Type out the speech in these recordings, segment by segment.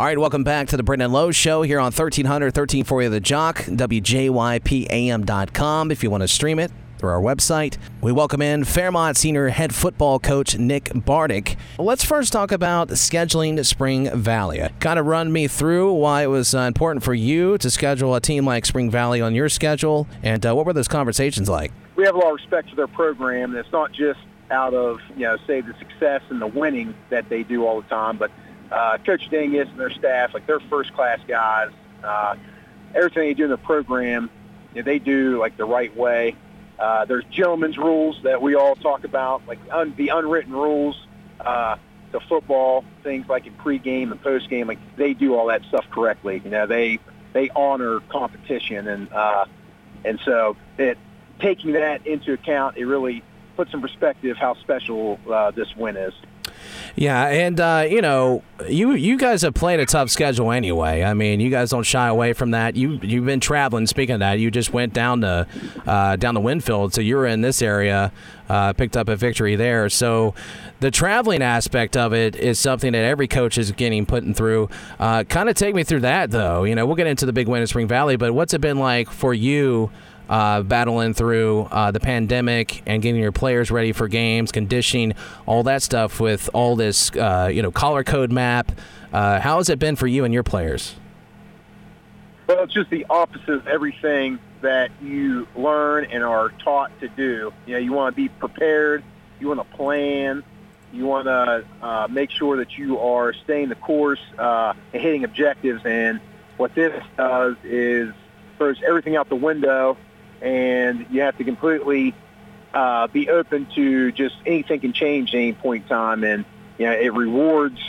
All right, welcome back to the Brendan Lowe Show here on 1300, 1340 The Jock, WJYPAM.com if you want to stream it through our website. We welcome in Fairmont Senior Head Football Coach Nick Bardick. Let's first talk about scheduling Spring Valley. Kind of run me through why it was uh, important for you to schedule a team like Spring Valley on your schedule, and uh, what were those conversations like? We have a lot of respect for their program, and it's not just out of, you know, say the success and the winning that they do all the time, but uh, Coach Dingess and their staff, like they're first class guys. Uh, everything they do in the program, you know, they do like the right way. Uh, there's gentlemen's rules that we all talk about, like un- the unwritten rules uh, to football, things like in pregame and postgame. Like they do all that stuff correctly. You know, they they honor competition, and uh, and so it taking that into account, it really puts in perspective how special uh, this win is. Yeah, and uh, you know, you you guys have played a tough schedule anyway. I mean, you guys don't shy away from that. You you've been traveling. Speaking of that, you just went down to uh, down to Winfield, so you're in this area, uh, picked up a victory there. So the traveling aspect of it is something that every coach is getting putting through. Uh, kind of take me through that though. You know, we'll get into the big win in Spring Valley, but what's it been like for you? Uh, battling through uh, the pandemic and getting your players ready for games, conditioning, all that stuff with all this, uh, you know, color code map. Uh, how has it been for you and your players? Well, it's just the opposite of everything that you learn and are taught to do. You know, you want to be prepared, you want to plan, you want to uh, make sure that you are staying the course uh, and hitting objectives. And what this does is throws everything out the window and you have to completely uh, be open to just anything can change at any point in time, and you know it rewards.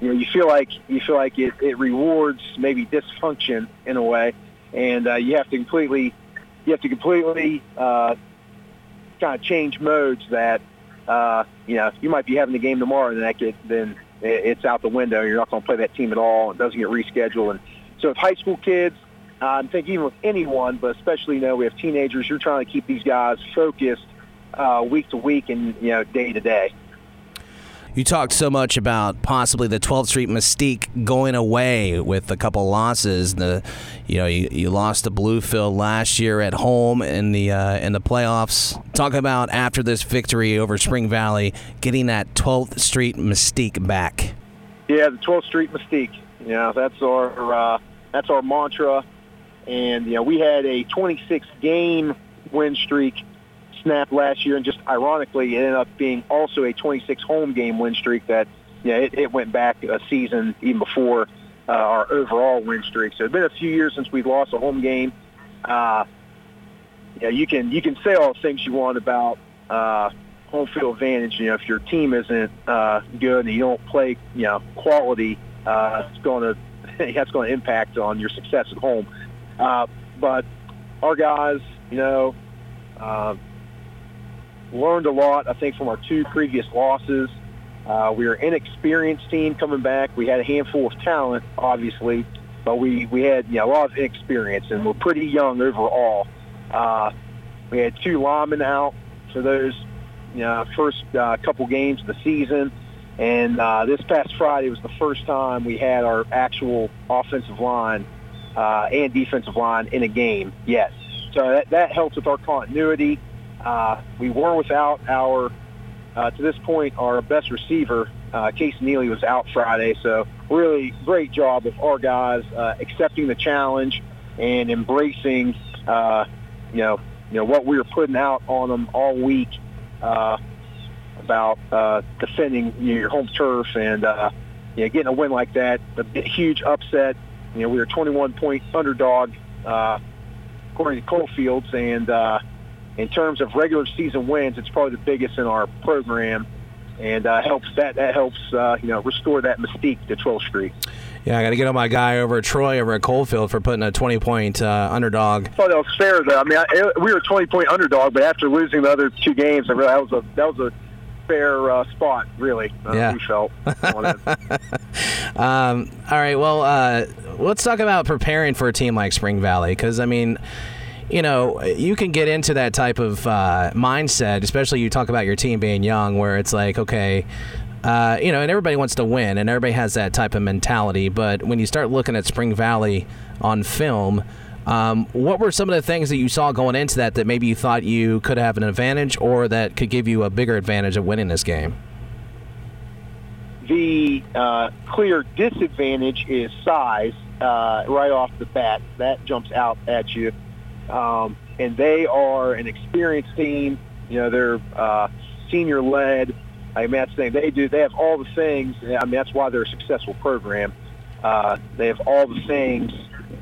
You know, you feel like you feel like it, it rewards maybe dysfunction in a way, and uh, you have to completely you have to completely uh, kind of change modes that uh, you know you might be having the game tomorrow, and that get, then it's out the window. You're not going to play that team at all. It doesn't get rescheduled, and so if high school kids uh, I'm thinking even with anyone, but especially you know we have teenagers. You're trying to keep these guys focused uh, week to week and you know day to day. You talked so much about possibly the 12th Street mystique going away with a couple losses. The, you know, you, you lost to Bluefield last year at home in the uh, in the playoffs. Talk about after this victory over Spring Valley, getting that 12th Street mystique back. Yeah, the 12th Street mystique. Yeah, that's our uh, that's our mantra and, you know, we had a 26 game win streak snap last year. And just ironically, it ended up being also a 26 home game win streak that, you know, it, it went back a season even before uh, our overall win streak. So it's been a few years since we've lost a home game. Uh, you know, you can you can say all the things you want about uh, home field advantage. You know, if your team isn't uh, good and you don't play, you know, quality, uh, it's going to that's going to impact on your success at home. Uh, but our guys, you know, uh, learned a lot, I think, from our two previous losses. Uh, we were an inexperienced team coming back. We had a handful of talent, obviously, but we, we had you know, a lot of experience, and we're pretty young overall. Uh, we had two linemen out for those you know, first uh, couple games of the season. And uh, this past Friday was the first time we had our actual offensive line uh, and defensive line in a game yet. So that, that helps with our continuity. Uh, we were without our, uh, to this point, our best receiver, uh, Casey Neely, was out Friday. So really great job of our guys uh, accepting the challenge and embracing, uh, you know, you know what we were putting out on them all week uh, about defending your home turf and you know, getting a win like that. A huge upset you know, we were 21 point underdog uh, according to Coalfields, and uh, in terms of regular season wins, it's probably the biggest in our program, and uh, helps that that helps uh, you know restore that mystique to 12th Street. Yeah, I got to get on my guy over at Troy over at Coalfield for putting a 20 point uh, underdog. I thought that was fair though. I mean, I, we were a 20 point underdog, but after losing the other two games, I really that was a that was a fair uh, spot, really. Uh, yeah. We felt. um, all right. Well, uh, let's talk about preparing for a team like Spring Valley, because I mean. You know, you can get into that type of uh, mindset, especially you talk about your team being young, where it's like, okay, uh, you know, and everybody wants to win, and everybody has that type of mentality. But when you start looking at Spring Valley on film, um, what were some of the things that you saw going into that that maybe you thought you could have an advantage, or that could give you a bigger advantage of winning this game? The uh, clear disadvantage is size uh, right off the bat. That jumps out at you. Um, and they are an experienced team. You know, they're uh, senior led. I mean, that's the thing. They do. They have all the things. I mean, that's why they're a successful program. Uh, they have all the things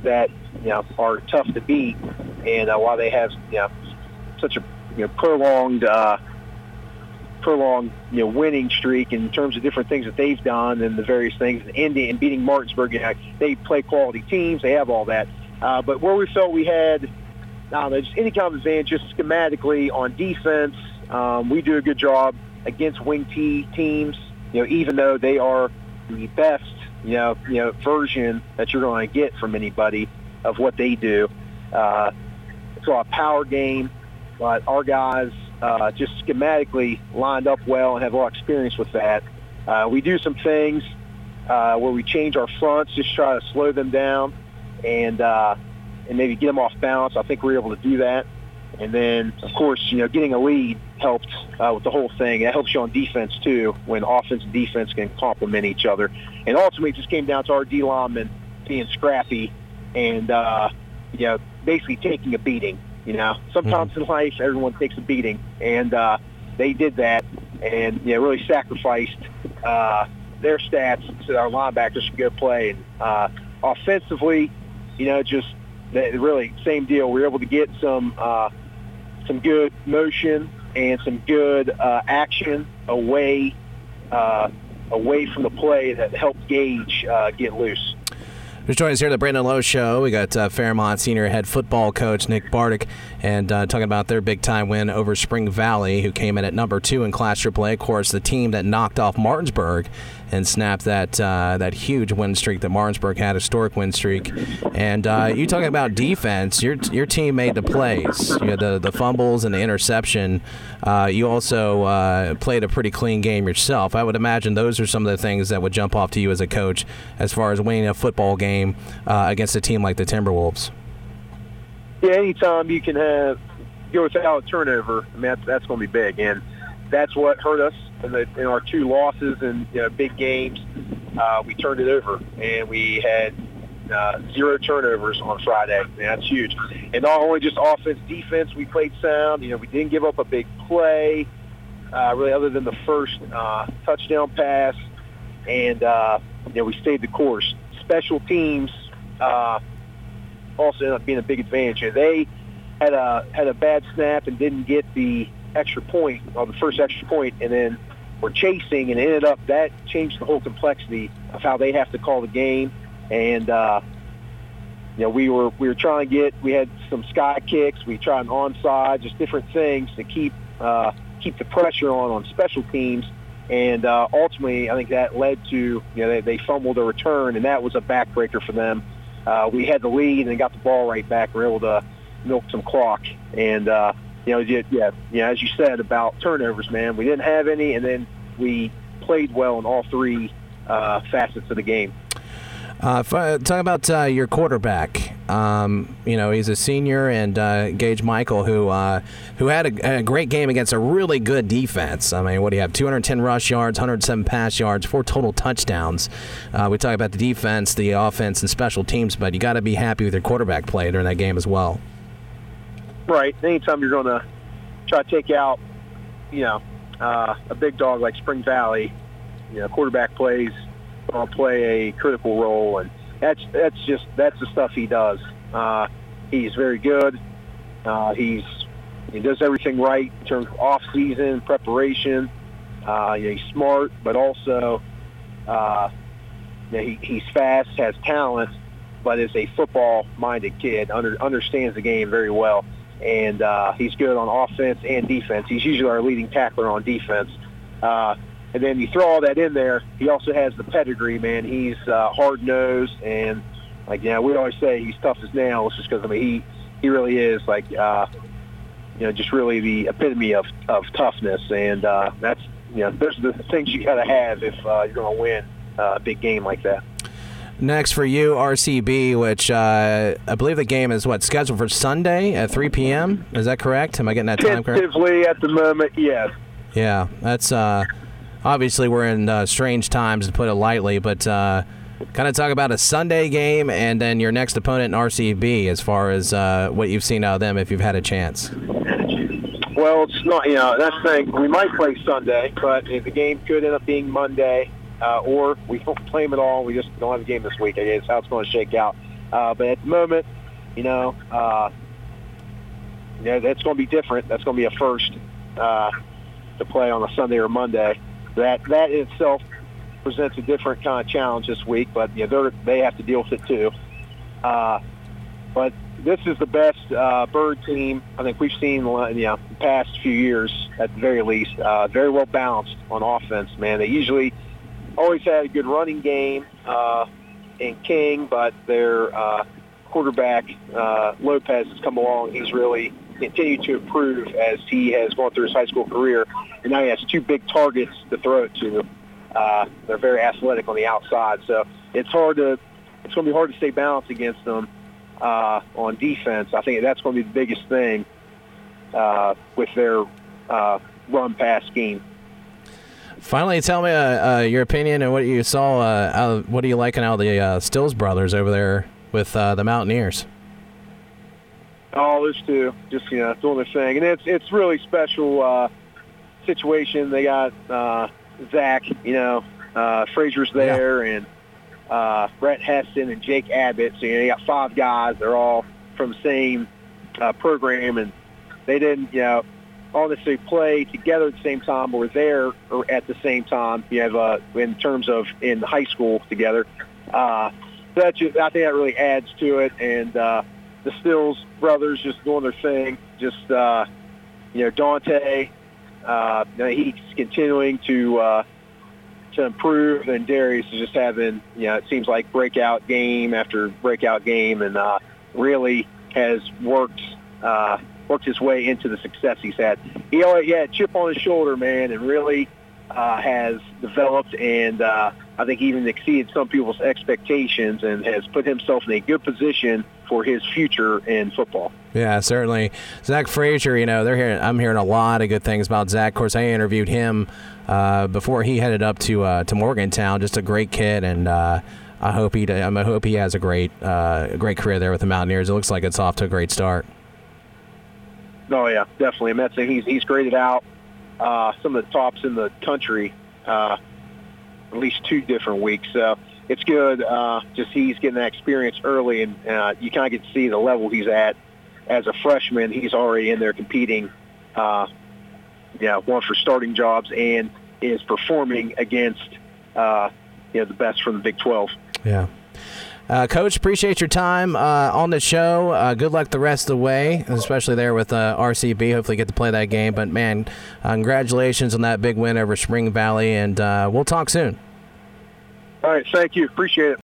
that you know are tough to beat, and uh, why they have you know such a you know prolonged uh, prolonged you know winning streak in terms of different things that they've done and the various things. And Indy and beating Martinsburg, you know, they play quality teams. They have all that. Uh, but where we felt we had I just any kind of advantage, just schematically on defense, um, we do a good job against wing T teams. You know, even though they are the best, you know, you know, version that you're going to get from anybody of what they do. Uh, it's a power game, but our guys uh, just schematically lined up well and have a lot of experience with that. Uh, we do some things uh, where we change our fronts, just try to slow them down and uh, and maybe get them off balance. I think we are able to do that. And then, of course, you know, getting a lead helped uh, with the whole thing. It helps you on defense too, when offense and defense can complement each other. And ultimately, it just came down to our D linemen being scrappy and uh, you know basically taking a beating. You know, sometimes mm-hmm. in life everyone takes a beating, and uh, they did that, and you know really sacrificed uh, their stats so our linebackers could go play. And uh, offensively, you know, just really same deal. We were able to get some uh, some good motion and some good uh, action away uh, away from the play that helped Gage uh, get loose. Just joining us here at the Brandon Lowe Show. We got uh, Fairmont senior head football coach Nick Bardick, and uh, talking about their big time win over Spring Valley, who came in at number two in Class AAA. Of course, the team that knocked off Martinsburg and snapped that uh, that huge win streak that Martinsburg had, historic win streak. And uh, you talking about defense, your your team made the plays. You had the the fumbles and the interception. Uh, you also uh, played a pretty clean game yourself. I would imagine those are some of the things that would jump off to you as a coach as far as winning a football game uh, against a team like the Timberwolves. Yeah, anytime you can have go without turnover, I mean that's, that's going to be big, and that's what hurt us in, the, in our two losses and you know, big games. Uh, we turned it over, and we had uh, zero turnovers on Friday. And that's huge. And not only just offense, defense, we played sound. You know, we didn't give up a big play, uh, really, other than the first uh, touchdown pass, and uh, you know, we stayed the course. Special teams uh, also ended up being a big advantage. Know, they had a had a bad snap and didn't get the extra point, or the first extra point, and then were chasing, and ended up that changed the whole complexity of how they have to call the game. And uh, you know, we were we were trying to get we had some sky kicks, we tried an onside, just different things to keep uh, keep the pressure on on special teams. And uh, ultimately, I think that led to you know they, they fumbled a return, and that was a backbreaker for them. Uh, we had the lead and got the ball right back. We were able to milk some clock, and uh, you know, yeah, yeah, you know, as you said about turnovers, man, we didn't have any, and then we played well in all three uh, facets of the game. Uh, talk about uh, your quarterback. Um, you know, he's a senior, and uh, Gage Michael, who uh, who had a, a, great game against a really good defense. I mean, what do you have? 210 rush yards, 107 pass yards, four total touchdowns. Uh, we talk about the defense, the offense, and special teams, but you got to be happy with your quarterback play during that game as well. Right. Anytime you're going to try to take out, you know, uh, a big dog like Spring Valley, you know, quarterback plays going play a critical role, and that's that's just that's the stuff he does. Uh, he's very good. Uh, he's he does everything right in terms of off season preparation. Uh, he's smart, but also uh, he, he's fast, has talent, but is a football minded kid. Under, understands the game very well and uh, he's good on offense and defense. He's usually our leading tackler on defense. Uh, and then you throw all that in there, he also has the pedigree, man. He's uh, hard nosed and like yeah, we always say he's tough as nails, just because I mean he he really is like uh, you know just really the epitome of of toughness, and uh, that's you know, those are the things you got to have if uh, you're going to win uh, a big game like that. Next for you, RCB, which uh, I believe the game is what scheduled for Sunday at 3 p.m. Is that correct? Am I getting that time correct? Tentatively, at the moment, yes. Yeah, that's uh, obviously we're in uh, strange times to put it lightly, but uh, kind of talk about a Sunday game and then your next opponent in RCB as far as uh, what you've seen out of them if you've had a chance. Well, it's not. You know, that's the thing. We might play Sunday, but the game could end up being Monday uh, or we don't play them at all. We just don't have a game this week. I guess how it's going to shake out. Uh, but at the moment, you know, uh, you know that's going to be different. That's going to be a first to play on a Sunday or Monday. That that in itself presents a different kind of challenge this week. But you know, they have to deal with it too. Uh, but this is the best uh, bird team I think we've seen you know, the past few years, at the very least. Uh, very well balanced on offense, man. They usually always had a good running game uh, in King, but their uh, quarterback uh, Lopez has come along. He's really continued to improve as he has gone through his high school career, and now he has two big targets to throw it to. Uh, they're very athletic on the outside, so it's hard to it's going to be hard to stay balanced against them uh, on defense. I think that's going to be the biggest thing uh, with their uh, run pass scheme. Finally, tell me uh, uh, your opinion and what you saw. Uh, what are you liking out of the uh, Stills brothers over there with the Mountaineers? Oh, those two, just you know, doing their thing, and it's it's really special uh, situation. They got Zach, you know, Frazier's there, yeah. and Brett Heston and Jake Abbott. So you know, you got five guys. They're all from the same program, and they didn't, you know all necessarily play together at the same time or there or at the same time. You have uh, in terms of in high school together. Uh, so that just, I think that really adds to it. And uh, the Stills brothers just doing their thing. Just uh, you know Dante, uh, he's continuing to uh, to improve, and Darius is just having you know it seems like breakout game after breakout game, and uh, really has worked. Uh, worked his way into the success he's had. He, he had a chip on his shoulder, man, and really uh, has developed and uh, I think even exceeded some people's expectations and has put himself in a good position for his future in football. Yeah, certainly. Zach Frazier, you know, they're hearing, I'm hearing a lot of good things about Zach. Of course, I interviewed him uh, before he headed up to uh, to Morgantown. Just a great kid, and uh, I hope he I hope he has a great uh, great career there with the Mountaineers. It looks like it's off to a great start. Oh yeah, definitely. I mean, he's he's graded out uh, some of the tops in the country uh, at least two different weeks. So it's good. Uh, just he's getting that experience early, and uh, you kind of get to see the level he's at as a freshman. He's already in there competing. Uh, yeah, one for starting jobs and is performing against uh, you know the best from the Big 12. Yeah. Uh, Coach, appreciate your time uh, on the show. Uh, good luck the rest of the way, especially there with uh, RCB. Hopefully, get to play that game. But man, uh, congratulations on that big win over Spring Valley, and uh, we'll talk soon. All right, thank you. Appreciate it.